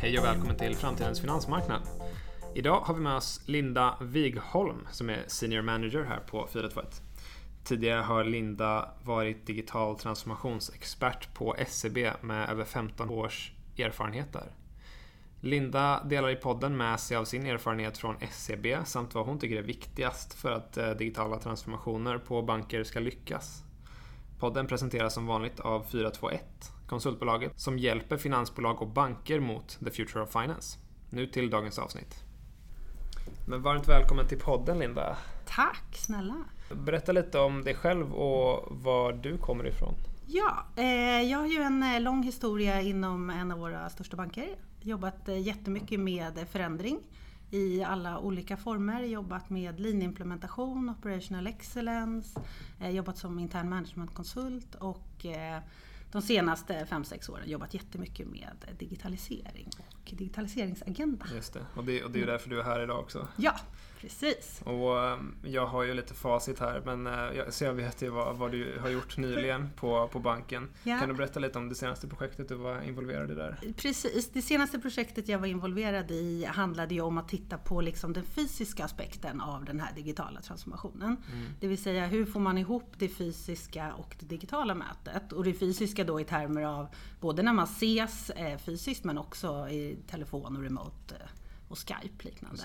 Hej och välkommen till Framtidens finansmarknad. Idag har vi med oss Linda Wigholm som är Senior Manager här på 421. Tidigare har Linda varit digital transformationsexpert på SEB med över 15 års erfarenhet där. Linda delar i podden med sig av sin erfarenhet från SEB samt vad hon tycker är viktigast för att eh, digitala transformationer på banker ska lyckas. Podden presenteras som vanligt av 421, konsultbolaget som hjälper finansbolag och banker mot the future of finance. Nu till dagens avsnitt. Men varmt välkommen till podden Linda. Tack snälla. Berätta lite om dig själv och var du kommer ifrån. Ja, eh, jag har ju en eh, lång historia inom en av våra största banker. Jobbat eh, jättemycket med förändring i alla olika former. Jobbat med lean-implementation, operational excellence, eh, jobbat som intern managementkonsult och eh, de senaste 5-6 åren jobbat jättemycket med digitalisering och digitaliseringsagenda. Just det, och det, och det är ju därför du är här idag också. Ja, Precis. Och um, jag har ju lite facit här, men uh, så jag vet ju vad, vad du har gjort nyligen på, på banken. Ja. Kan du berätta lite om det senaste projektet du var involverad i där? Precis, det senaste projektet jag var involverad i handlade ju om att titta på liksom den fysiska aspekten av den här digitala transformationen. Mm. Det vill säga hur får man ihop det fysiska och det digitala mötet? Och det fysiska då i termer av både när man ses eh, fysiskt men också i telefon och remote eh, och Skype liknande.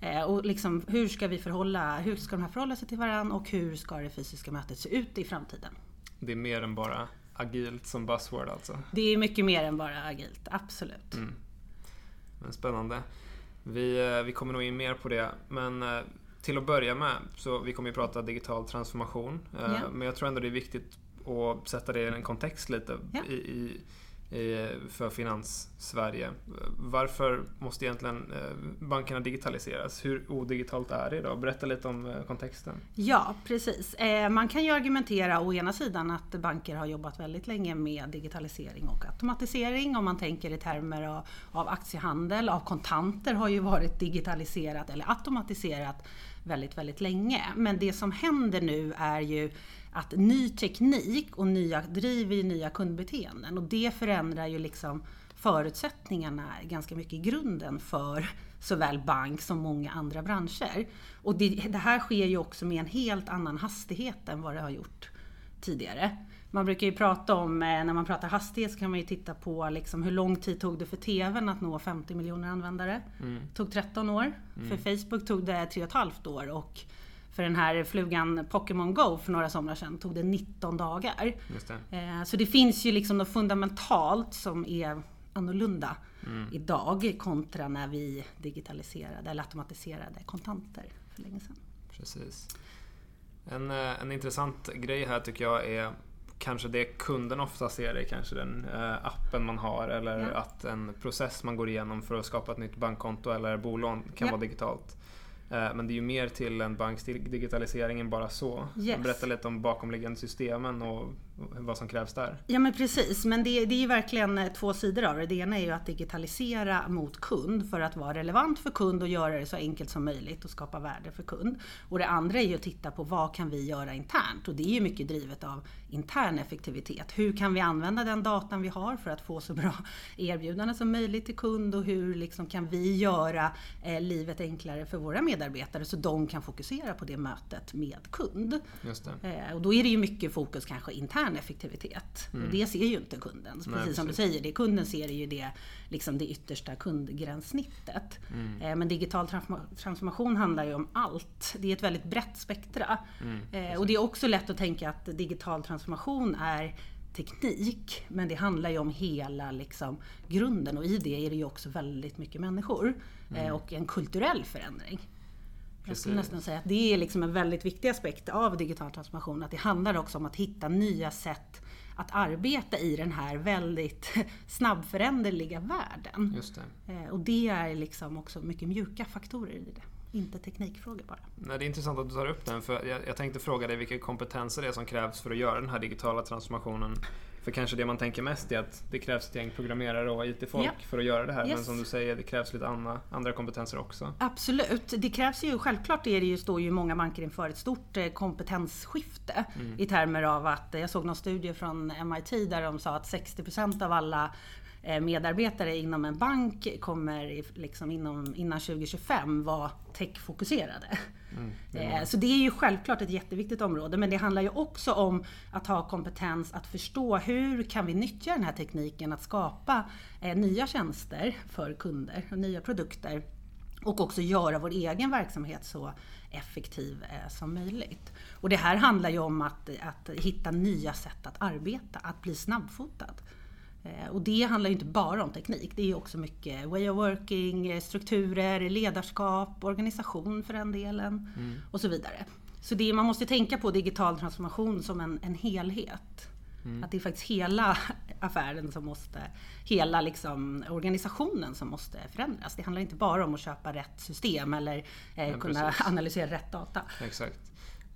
Eh, och liksom, hur ska vi förhålla, hur ska de här förhålla sig till varandra och hur ska det fysiska mötet se ut i framtiden? Det är mer än bara agilt som buzzword alltså? Det är mycket mer än bara agilt, absolut. Mm. Men spännande. Vi, eh, vi kommer nog in mer på det, men eh, till att börja med, så vi kommer ju prata digital transformation, yeah. men jag tror ändå det är viktigt att sätta det i en kontext lite. Yeah. I, i, för Finans-Sverige. Varför måste egentligen eh, bankerna digitaliseras? Hur odigitalt är det idag? Berätta lite om eh, kontexten. Ja, precis. Eh, man kan ju argumentera å ena sidan att banker har jobbat väldigt länge med digitalisering och automatisering. Om man tänker i termer av aktiehandel, av kontanter har ju varit digitaliserat eller automatiserat väldigt, väldigt länge. Men det som händer nu är ju att ny teknik och nya, driver nya kundbeteenden och det förändrar ju liksom förutsättningarna ganska mycket i grunden för såväl bank som många andra branscher. Och det, det, här sker ju också med en helt annan hastighet än vad det har gjort tidigare. Man brukar ju prata om, eh, när man pratar hastighet så kan man ju titta på liksom hur lång tid tog det för TVn att nå 50 miljoner användare. Mm. tog 13 år. Mm. För Facebook tog det 3,5 år och för den här flugan Pokémon Go för några somrar sedan tog det 19 dagar. Det. Eh, så det finns ju liksom något fundamentalt som är annorlunda mm. idag kontra när vi digitaliserade eller automatiserade kontanter för länge sedan. Precis. En, eh, en intressant grej här tycker jag är kanske det kunden ofta ser är kanske den eh, appen man har eller ja. att en process man går igenom för att skapa ett nytt bankkonto eller bolån kan ja. vara digitalt. Eh, men det är ju mer till en banks digitalisering än bara så. Yes. Berätta lite om bakomliggande systemen och vad som krävs där. Ja men precis, men det, det är ju verkligen eh, två sidor av det. Det ena är ju att digitalisera mot kund för att vara relevant för kund och göra det så enkelt som möjligt och skapa värde för kund. Och det andra är ju att titta på vad kan vi göra internt? Och det är ju mycket drivet av intern effektivitet. Hur kan vi använda den datan vi har för att få så bra erbjudanden som möjligt till kund och hur liksom kan vi göra eh, livet enklare för våra medarbetare så de kan fokusera på det mötet med kund. Just. Eh, och då är det ju mycket fokus kanske internt effektivitet. Mm. Och det ser ju inte kunden. Precis, Nej, som du säger, det kunden ser är ju det, liksom det yttersta kundgränssnittet. Mm. Eh, men digital transformation handlar ju om allt. Det är ett väldigt brett spektra. Mm, eh, och det är också lätt att tänka att digital transformation är teknik, men det handlar ju om hela liksom, grunden och i det är det ju också väldigt mycket människor eh, mm. och en kulturell förändring. Jag skulle nästan säga att det är liksom en väldigt viktig aspekt av digital transformation. Att det handlar också om att hitta nya sätt att arbeta i den här väldigt snabbföränderliga världen. Just det. Eh, och det är liksom också mycket mjuka faktorer i det. Inte teknikfrågor bara. Nej, det är intressant att du tar upp den. För jag, jag tänkte fråga dig vilka kompetenser det är som krävs för att göra den här digitala transformationen För kanske det man tänker mest är att det krävs ett gäng programmerare och IT-folk Ja. för att göra det här. Yes. Men som du säger, det krävs lite andra, andra kompetenser också. Absolut. Det krävs ju, självklart är det ju, står ju många banker inför ett stort eh, kompetensskifte i termer av att, eh, jag såg någon studie från MIT där de sa att 60% av alla medarbetare inom en bank kommer liksom inom, innan 2025 vara techfokuserade. Eh, Så det är ju självklart ett jätteviktigt område men det handlar ju också om att ha kompetens att förstå hur kan vi nyttja den här tekniken att skapa eh, nya tjänster för kunder och nya produkter och också göra vår egen verksamhet så effektiv eh, som möjligt. Och det här handlar ju om att, att hitta nya sätt att arbeta, att bli snabbfotad. Eh, Och det handlar ju inte bara om teknik, det är också mycket way of working, eh, strukturer, ledarskap, organisation för den delen och så vidare. Så det, man måste tänka på digital transformation som en, en helhet. Att det är faktiskt hela affären som måste, hela liksom organisationen som måste förändras. Det handlar inte bara om att köpa rätt system eller eh, kunna precis. analysera rätt data. Exakt.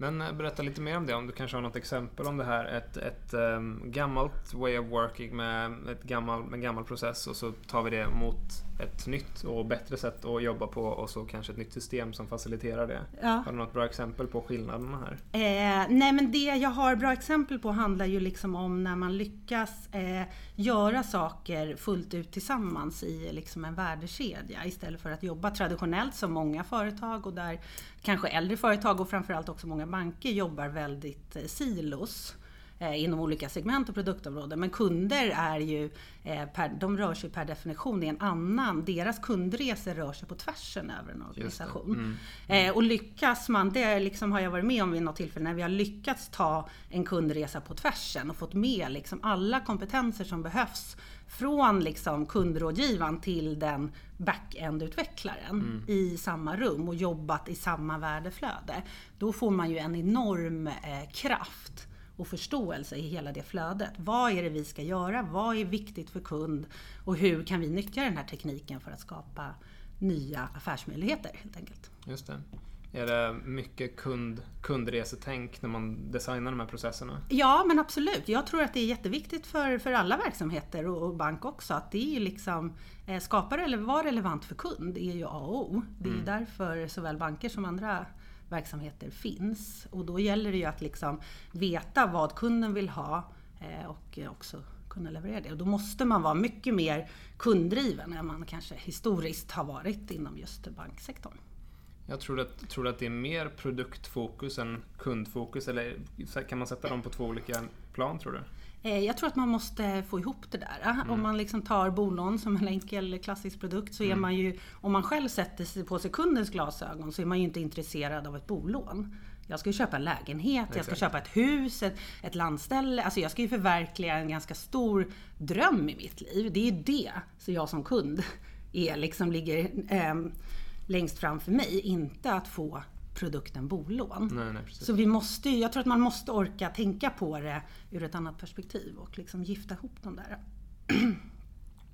Men eh, berätta lite mer om det, om du kanske har något exempel om det här. Ett, ett um, gammalt way of working med, ett gammal, med en gammal process och så tar vi det mot ett nytt och bättre sätt att jobba på och så kanske ett nytt system som faciliterar det. Ja. Har du något bra exempel på skillnaderna här? Eh, nej men det jag har bra exempel på handlar ju liksom om när man lyckas eh, göra saker fullt ut tillsammans i liksom en värdekedja istället för att jobba traditionellt som många företag och där kanske äldre företag och framförallt också många banker jobbar väldigt eh, silos inom olika segment och produktområden. Men kunder är ju, eh, per, de rör sig per definition i en annan, deras kundresor rör sig på tvärsen över en organisation. Eh, och lyckas man, det liksom, har jag varit med om vid något tillfälle, när vi har lyckats ta en kundresa på tvärsen och fått med liksom alla kompetenser som behövs från liksom kundrådgivaren till den back-end-utvecklaren i samma rum och jobbat i samma värdeflöde. Då får man ju en enorm eh, kraft och förståelse i hela det flödet. Vad är det vi ska göra? Vad är viktigt för kund? Och hur kan vi nyttja den här tekniken för att skapa nya affärsmöjligheter helt enkelt. Just det. Är det mycket kund, kundresetänk när man designar de här processerna? Ja men absolut. Jag tror att det är jätteviktigt för, för alla verksamheter och, och bank också att det är liksom eh, skapa eller vara relevant för kund är ju A och O. Det är ju därför såväl banker som andra verksamheter finns. Och då gäller det ju att liksom veta vad kunden vill ha eh, och också kunna leverera det. Och då måste man vara mycket mer kunddriven än man kanske historiskt har varit inom just banksektorn. Jag tror att, tror att det är mer produktfokus än kundfokus eller kan man sätta dem på två olika plan tror du? Eh, Jag tror att man måste få ihop det där. Om man liksom tar bolån som en enkel klassisk produkt så är man ju, om man själv sätter sig på sig kundens glasögon så är man ju inte intresserad av ett bolån. Jag ska ju köpa en lägenhet, jag ska Exakt. köpa ett hus, ett, ett landställe. Alltså jag ska ju förverkliga en ganska stor dröm i mitt liv. Det är ju det som jag som kund är, liksom ligger ehm, längst fram för mig. Inte att få produkten bolån. Nej, nej. Så vi måste, jag tror att man måste orka tänka på det ur ett annat perspektiv och liksom gifta ihop de där.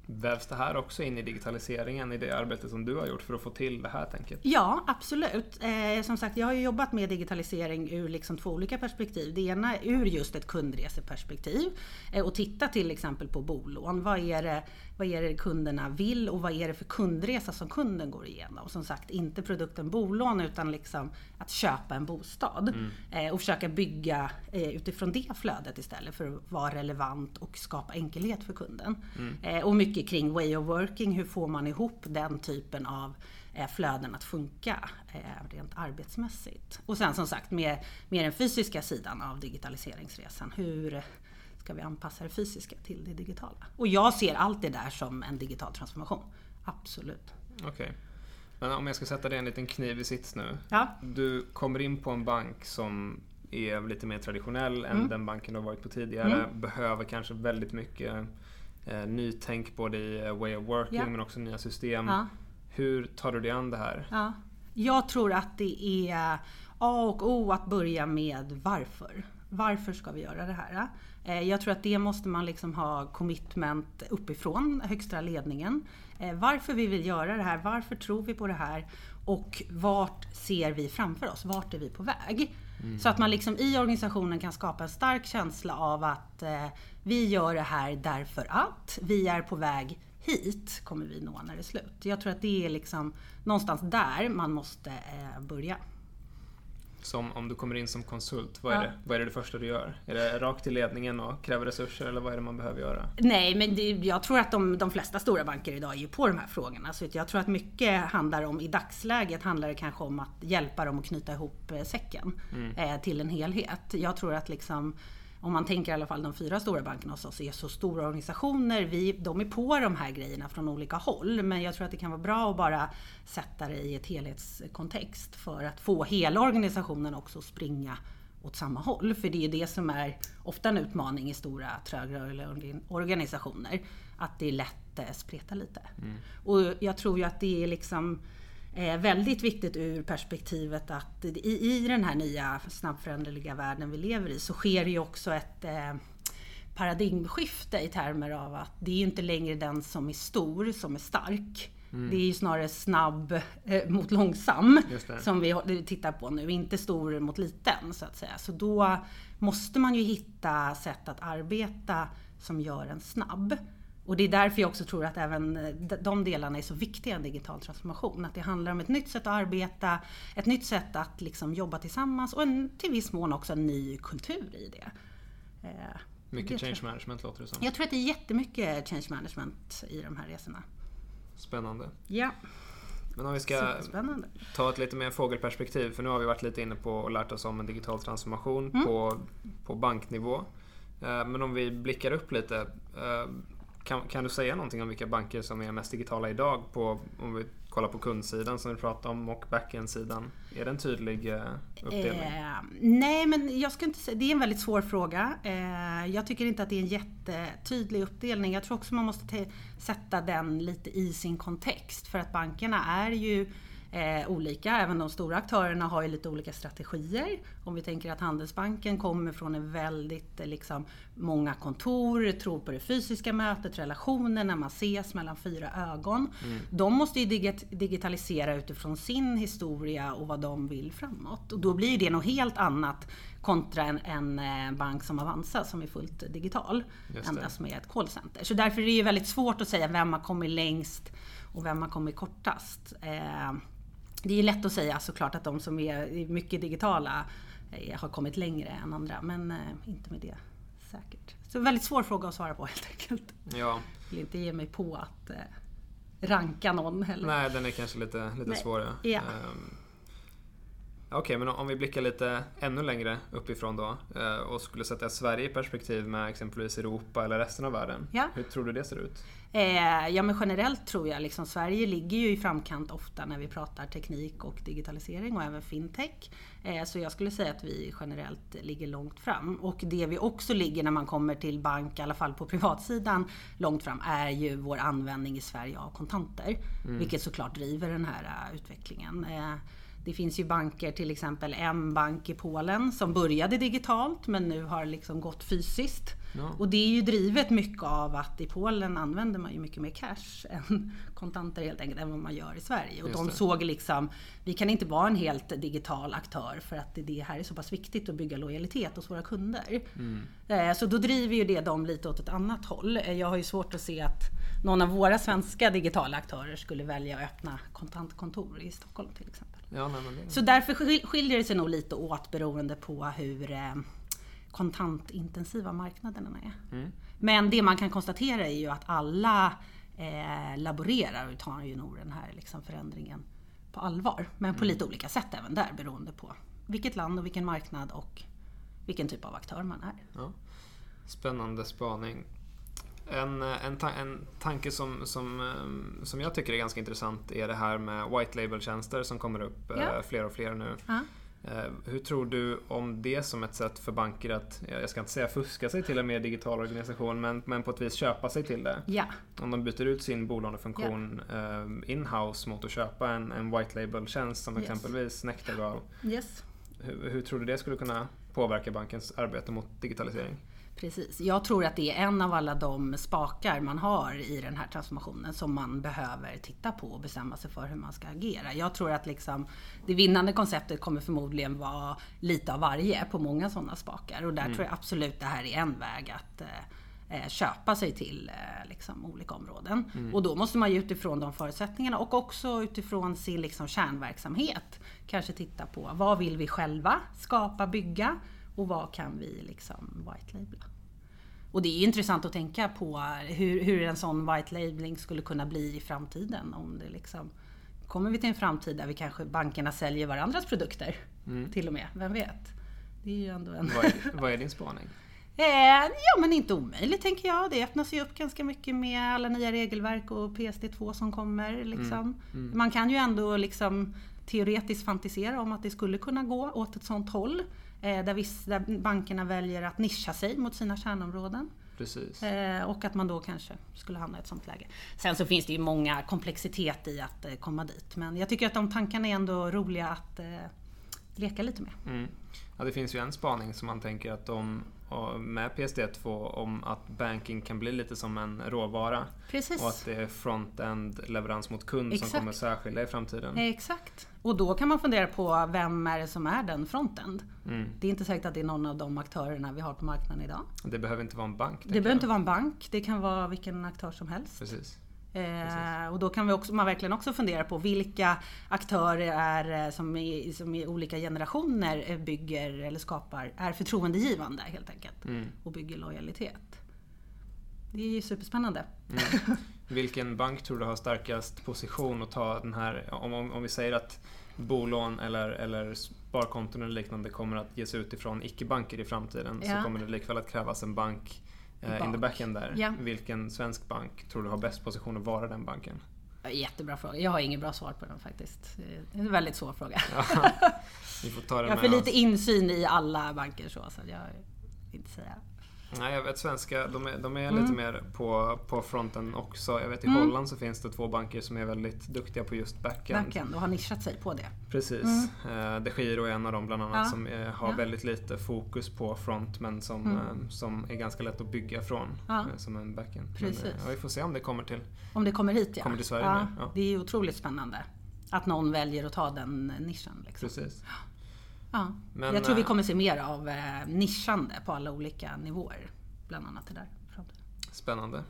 Vävs det här också in i digitaliseringen i det arbete som du har gjort för att få till det här tänket? Ja, absolut. Eh, som sagt, jag har ju jobbat med digitalisering ur liksom två olika perspektiv. Det ena ur just ett kundreseperspektiv eh, och titta till exempel på bolån. Vad är, det, vad är det kunderna vill och vad är det för kundresa som kunden går igenom? Som sagt, inte produkten bolån utan liksom att köpa en bostad eh, och försöka bygga eh, utifrån det flödet istället för att vara relevant och skapa enkelhet för kunden. Eh, och mycket kring way of working, hur får man ihop den typen av eh, flöden att funka eh, rent arbetsmässigt. Och sen som sagt med, med den fysiska sidan av digitaliseringsresan. Hur ska vi anpassa det fysiska till det digitala? Och jag ser allt det där som en digital transformation. Absolut. Okej. Men om jag ska sätta dig en liten kniv i sits nu. Ja, Du kommer in på en bank som är lite mer traditionell än den banken du har varit på tidigare. Behöver kanske väldigt mycket eh, nytänk både i eh, way of working Ja. men också nya system. ja. Hur tar du dig an det här? Ja. Jag tror att det är A och O att börja med varför. Varför ska vi göra det här? Eh, Jag tror att det måste man liksom ha commitment uppifrån högsta ledningen. Eh, Varför vi vill göra det här, varför tror vi på det här och vart ser vi framför oss? Vart är vi på väg? Mm. Så att man liksom i organisationen kan skapa en stark känsla av att eh, vi gör det här därför att vi är på väg hit kommer vi nå när det är slut. Jag tror att det är liksom någonstans där man måste eh, börja. Som om du kommer in som konsult, vad är, ja. det, vad är det, det första du gör? Är det rakt till ledningen och kräver resurser eller vad är det man behöver göra? Nej, men det, jag tror att de, de flesta stora banker idag är ju på de här frågorna. Så jag tror att mycket handlar om, i dagsläget handlar det kanske om att hjälpa dem att knyta ihop eh, säcken mm. eh, till en helhet. Jag tror att liksom om man tänker i alla fall de fyra stora bankerna hos oss är så stora organisationer. Vi, de är på de här grejerna från olika håll. Men jag tror att det kan vara bra att bara sätta det i ett helhetskontext för att få hela organisationen också springa åt samma håll. För det är det som är ofta en utmaning i stora trögrörliga organisationer. Att det är lätt att spreta lite. Mm. Och jag tror ju att det är liksom eh, väldigt viktigt ur perspektivet att i, i den här nya snabbföränderliga världen vi lever i så sker ju också ett eh, paradigmskifte i termer av att det är inte längre den som är stor som är stark. Mm. Det är ju snarare snabb eh, mot långsam som vi tittar på nu, inte stor mot liten så att säga. Så då måste man ju hitta sätt att arbeta som gör en snabb. Och det är därför jag också tror att även eh, de delarna är så viktiga i en digital transformation. Att det handlar om ett nytt sätt att arbeta, ett nytt sätt att liksom jobba tillsammans och en, till viss mån också en ny kultur i det. Eh, mycket det change management låter det som. Jag tror att det är jättemycket change management i de här resorna. Spännande. Ja. Men om vi ska ta ett lite mer fågelperspektiv, för nu har vi varit lite inne på och lärt oss om en digital transformation mm. på, på banknivå. Eh, men om vi blickar upp lite. Kan, kan, du säga någonting om vilka banker som är mest digitala idag på, om vi kollar på kundsidan som vi pratade om och backend-sidan? Är det en tydlig eh, uppdelning? Eh, nej, men jag ska inte säga, det är en väldigt svår fråga. Eh, jag tycker inte att det är en jättetydlig uppdelning. Jag tror också man måste sätta den lite i sin kontext för att bankerna är ju eh, olika. Även de stora aktörerna har ju lite olika strategier. Om vi tänker att Handelsbanken kommer från en väldigt eh, liksom, många kontor, tror på det fysiska mötet, relationen när man ses mellan fyra ögon. Mm. De måste ju digit digitalisera utifrån sin historia och vad de vill framåt. Och då blir det något helt annat kontra en, en eh, bank som Avanza som är fullt digital. Endast med ett callcenter. Så därför är det ju väldigt svårt att säga vem har kommit längst och vem har kommit kortast. Eh, det är lätt att säga såklart att de som är mycket digitala har kommit längre än andra, men eh, inte med det säkert. Så väldigt svår fråga att svara på helt enkelt. Ja. Jag vill inte ge mig på att eh, ranka någon heller. Nej, den är kanske lite, lite svår. Ja. ja. Um, Okej, okay, men om vi blickar lite ännu längre uppifrån då och skulle sätta Sverige i perspektiv med exempelvis Europa eller resten av världen. Ja. Hur tror du det ser ut? Eh, ja men generellt tror jag liksom Sverige ligger ju i framkant ofta när vi pratar teknik och digitalisering och även fintech. Eh, så jag skulle säga att vi generellt ligger långt fram. Och det vi också ligger när man kommer till bank, i alla fall på privatsidan, långt fram är ju vår användning i Sverige av kontanter. Mm. Vilket såklart driver den här uh, utvecklingen. Eh, det finns ju banker, till exempel en bank i Polen som började digitalt men nu har liksom gått fysiskt. Ja. Och det är ju drivet mycket av att i Polen använder man ju mycket mer cash än kontanter helt enkelt än vad man gör i Sverige. Och de såg liksom, vi kan inte vara en helt digital aktör för att det här är så pass viktigt att bygga lojalitet hos våra kunder. Mm. Eh, så då driver ju det dem lite åt ett annat håll. Eh, jag har ju svårt att se att någon av våra svenska digitala aktörer skulle välja att öppna kontantkontor i Stockholm till exempel. Ja, nej, det... Så därför skiljer det sig nog lite åt beroende på hur eh, kontantintensiva marknaderna är. Mm. Men det man kan konstatera är ju att alla eh, laborerar och tar ju nog den här liksom förändringen på allvar. Men på mm. lite olika sätt även där beroende på vilket land och vilken marknad och vilken typ av aktör man är. Ja. Spännande spaning. En, en, ta en tanke som, som, eh, som jag tycker är ganska intressant är det här med white label-tjänster som kommer upp eh, ja. fler och fler nu. Ja. Eh, hur tror du om det som ett sätt för banker att, jag ska inte säga fuska sig till en mer digital organisation, men, men på ett vis köpa sig till det? Ja. Om de byter ut sin bolånefunktion ja. in-house mot att köpa en, en white label-tjänst som yes. exempelvis Nectargal. Yes. Hur, hur tror du det skulle kunna påverka bankens arbete mot digitalisering? Precis. Jag tror att det är en av alla de spakar man har i den här transformationen som man behöver titta på och bestämma sig för hur man ska agera. Jag tror att liksom, det vinnande konceptet kommer förmodligen vara lite av varje på många sådana spakar. Och där mm. tror jag absolut det här är en väg att eh, eh, köpa sig till eh, liksom, olika områden. Mm. Och då måste man ju utifrån de förutsättningarna och också utifrån sin liksom, kärnverksamhet kanske titta på vad vill vi själva skapa, bygga och vad kan vi liksom white labla? Och det är intressant att tänka på hur, hur en sån white labeling skulle kunna bli i framtiden. Om det liksom, kommer vi till en framtid där vi kanske bankerna säljer varandras produkter? Mm. Till och med, vem vet? Det är ju ändå en... Vad är, vad är din spaning? Eh, ja men inte omöjligt tänker jag. Det öppnas ju upp ganska mycket med alla nya regelverk och PSD2 som kommer. Liksom. Mm. Mm. Man kan ju ändå liksom teoretiskt fantisera om att det skulle kunna gå åt ett sånt håll. Eh, där, viss, där bankerna väljer att nischa sig mot sina kärnområden. Precis. Eh, och att man då kanske skulle hamna i ett sånt läge. Sen så finns det ju många komplexitet i att eh, komma dit. Men jag tycker att de tankarna är ändå roliga att leka lite med. Mm. Ja, det finns ju en spaning som man tänker att de med PSD2 om att banking kan bli lite som en råvara. Precis. Och att det är front-end leverans mot kund Exakt. som kommer särskilja i framtiden. Exakt. Och då kan man fundera på vem är det som är den frontend? Mm. Det är inte säkert att det är någon av de aktörerna vi har på marknaden idag. Det behöver inte vara en bank. Det behöver inte vara en bank. Det kan vara vilken aktör som helst. Precis. Eh, och då kan vi också, man verkligen också fundera på vilka aktörer är, eh, som, i, som i olika generationer eh, bygger eller skapar, är förtroendegivande helt enkelt. Mm. Och bygger lojalitet. Det är ju superspännande. Mm. Vilken bank tror du har starkast position att ta den här, om, om, om vi säger att bolån eller, eller sparkonton eller liknande kommer att ges ut ifrån icke-banker i framtiden ja. så kommer det likväl att krävas en bank eh, in the backend där. Ja. Vilken svensk bank tror du har bäst position att vara den banken? Jättebra fråga. Jag har inget bra svar på den faktiskt. Det är en väldigt svår fråga. Ja, vi får ta den jag har för lite insyn i alla banker så, så jag vill inte säga Nej, jag vet svenska, de är, de är mm. lite mer på, på fronten också. Jag vet i mm. Holland så finns det två banker som är väldigt duktiga på just backend. Backend och har nischat sig på det. Precis. Mm. Eh, De Giro är en av dem bland annat ja. som är, har ja. väldigt lite fokus på front men som, mm. eh, som är ganska lätt att bygga från ja. Eh, som en backend. Precis. Men, ja, vi får se om det kommer till Om det kommer hit ja. Kommer till Sverige ja. Det är otroligt spännande. Att någon väljer att ta den nischen. Liksom. Precis. Ja. Men, jag tror vi kommer se mer av nischande på alla olika nivåer bland annat det där. Spännande.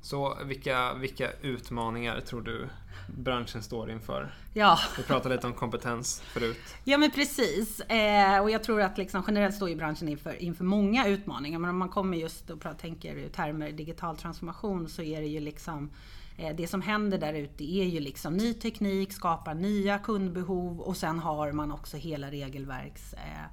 Så vilka, vilka utmaningar tror du branschen står inför? Ja. Vi pratade lite om kompetens förut. Ja men precis. Eh, och jag tror att liksom generellt står ju branschen inför, inför många utmaningar. Men om man kommer just och tänker i termer digital transformation så är det ju liksom eh, Eh, det som händer där ute är ju liksom ny teknik, skapar nya kundbehov och sen har man också hela regelverks eh,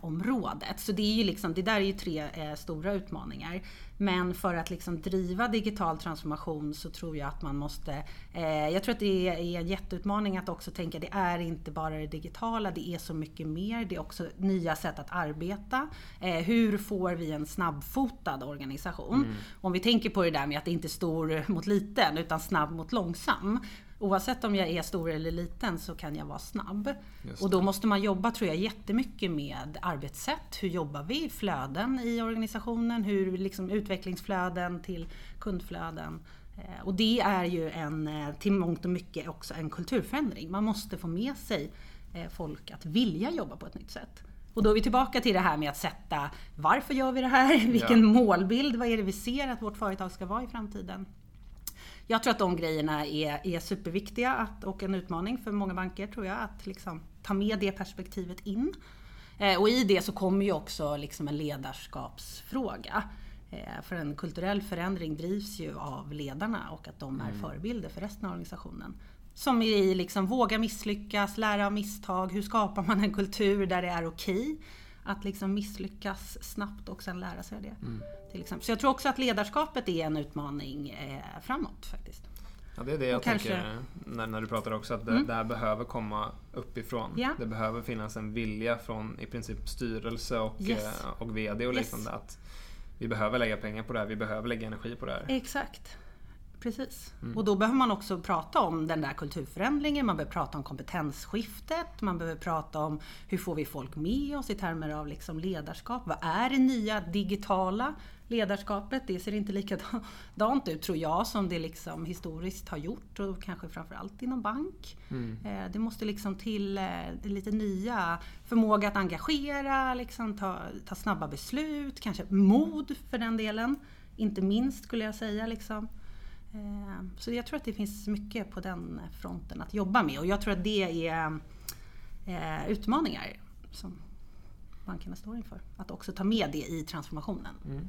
området. Så det, är ju liksom, det där är ju tre eh, stora utmaningar. Men för att liksom driva digital transformation så tror jag att man måste... Eh, jag tror att det är, är en jätteutmaning att också tänka det är inte bara det digitala, det är så mycket mer. Det är också nya sätt att arbeta. Eh, hur får vi en snabbfotad organisation? Mm. Om vi tänker på det där med att det inte är stor mot liten utan snabb mot långsam oavsett om jag är stor eller liten så kan jag vara snabb. Och då måste man jobba, tror jag, jättemycket med arbetssätt. Hur jobbar vi? Flöden i organisationen, hur liksom utvecklingsflöden till kundflöden. Eh, och det är ju en, eh, till mångt och mycket också en kulturförändring. Man måste få med sig eh, folk att vilja jobba på ett nytt sätt. Och då är vi tillbaka till det här med att sätta varför gör vi det här? Vilken ja. målbild? Vad är det vi ser att vårt företag ska vara i framtiden? Jag tror att de grejerna är, är superviktiga att, och en utmaning för många banker tror jag att liksom, ta med det perspektivet in. Eh, och i det så kommer ju också liksom en ledarskapsfråga. Eh, för en kulturell förändring drivs ju av ledarna och att de är mm. förebilder för resten av organisationen. Som i liksom våga misslyckas, lära av misstag, hur skapar man en kultur där det är okej att liksom misslyckas snabbt och sen lära sig det. Mm. Till exempel. Så jag tror också att ledarskapet är en utmaning eh, framåt faktiskt. Ja, det är det jag och tänker kanske... när, när du pratar också, att det, mm. det här behöver komma uppifrån. Ja. Det behöver finnas en vilja från i princip styrelse och, yes. Eh, och VD och liknande. Yes. Att vi behöver lägga pengar på det här, vi behöver lägga energi på det här. Exakt. Precis. Mm. Och då behöver man också prata om den där kulturförändringen, man behöver prata om kompetensskiftet, man behöver prata om hur får vi folk med oss i termer av liksom ledarskap. Vad är det nya digitala ledarskapet? Det ser inte likadant ut tror jag som det liksom historiskt har gjort och kanske framförallt inom bank. Mm. Eh, det måste liksom till eh, lite nya förmåga att engagera, liksom ta, ta snabba beslut, kanske mod för den delen. Inte minst skulle jag säga. Liksom. Eh, så jag tror att det finns mycket på den fronten att jobba med och jag tror att det är eh, utmaningar som bankerna står inför. Att också ta med det i transformationen. Mm.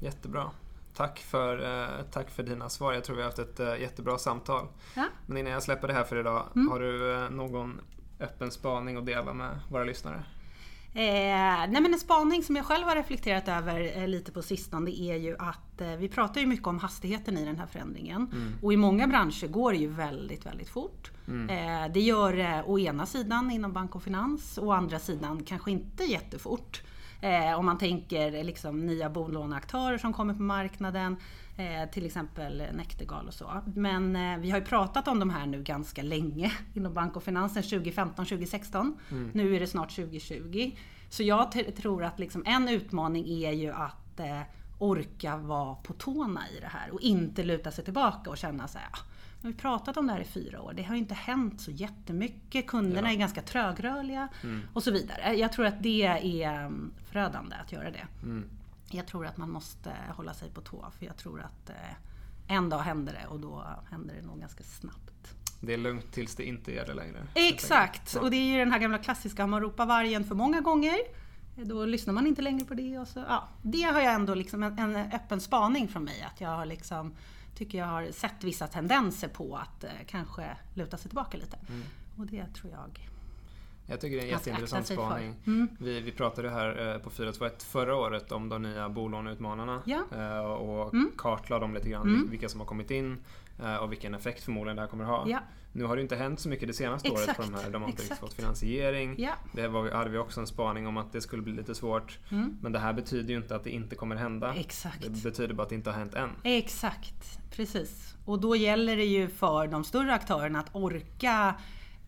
Jättebra. Tack för, eh, tack för dina svar. Jag tror vi har haft ett jättebra samtal. Ja. Men innan jag släpper det här för idag, mm. har du någon öppen spaning att dela med våra lyssnare? Eh, nej men en spaning som jag själv har reflekterat över eh, lite på sistone är ju att eh, vi pratar ju mycket om hastigheten i den här förändringen. Mm. Och i många branscher går det ju väldigt, väldigt fort. Mm. Eh, det gör det å ena sidan inom bank och finans, å andra sidan kanske inte jättefort. Eh, om man tänker liksom nya bolåneaktörer som kommer på marknaden, eh, till exempel Nektergal och så. Men eh, vi har ju pratat om de här nu ganska länge inom bank och finans, 2015-2016. Mm. Nu är det snart 2020. Så jag tror att liksom en utmaning är ju att eh, orka vara på tårna i det här och inte luta sig tillbaka och känna så här, ah, nu har vi pratat om det här i fyra år. Det har ju inte hänt så jättemycket. Kunderna ja. är ganska trögrörliga mm. och så vidare. Jag tror att det är mm, förödande att göra det. Mm. Jag tror att man måste hålla sig på tå för jag tror att eh, en dag händer det och då händer det nog ganska snabbt. Det är lugnt tills det inte är det längre. Exakt! Och det är ju den här gamla klassiska, om man ropar vargen för många gånger då lyssnar man inte längre på det. Och så, ja, det har jag ändå liksom en, en öppen spaning från mig. Att jag har liksom, tycker jag har sett vissa tendenser på att eh, kanske luta sig tillbaka lite. Mm. Och det tror jag jag tycker det är en jätteintressant spaning. Mm. Vi, vi pratade här eh, på 421 förra året om de nya bolåneutmanarna ja. Eh, och mm. kartlade dem lite grann, mm. vilka som har kommit in eh, och vilken effekt förmodligen det här kommer ha. Ja. Nu har det inte hänt så mycket det senaste Exakt. året på de här. De har inte riktigt fått finansiering. Ja. Det var, hade vi också en spaning om att det skulle bli lite svårt. Mm. Men det här betyder ju inte att det inte kommer hända. Exakt. Det betyder bara att det inte har hänt än. Exakt, precis. Och då gäller det ju för de större aktörerna att orka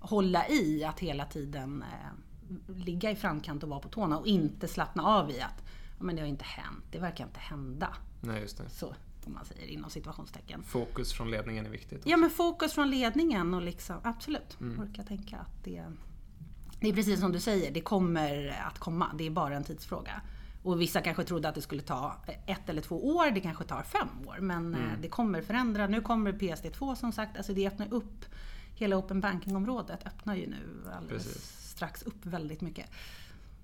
hålla i att hela tiden eh, ligga i framkant och vara på tårna och inte slappna av i att ja, men det har inte hänt, det verkar inte hända. Nej, just det. Så, om man säger inom situationstecken. Fokus från ledningen är viktigt. Också. Ja, men fokus från ledningen och liksom, absolut, mm. orka tänka att det, det är precis som du säger, det kommer att komma. Det är bara en tidsfråga. Och vissa kanske trodde att det skulle ta ett eller två år, det kanske tar fem år. Men eh, mm. det kommer förändra. Nu kommer PSD2 som sagt, alltså det öppnar upp hela open banking-området öppnar ju nu alldeles Precis. strax upp väldigt mycket.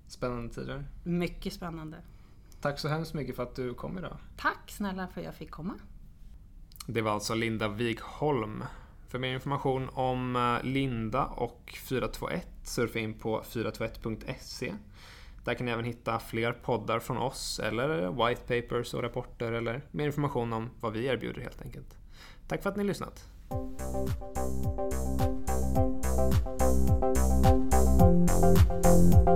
Spännande tider. Mycket spännande. Tack så hemskt mycket för att du kom idag. Tack snälla för att jag fick komma. Det var alltså Linda Wigholm. För mer information om eh, Linda och 421 surfa in på 421.se. Där kan ni även hitta fler poddar från oss eller white papers och rapporter eller mer information om vad vi erbjuder helt enkelt. Tack för att ni lyssnat. Música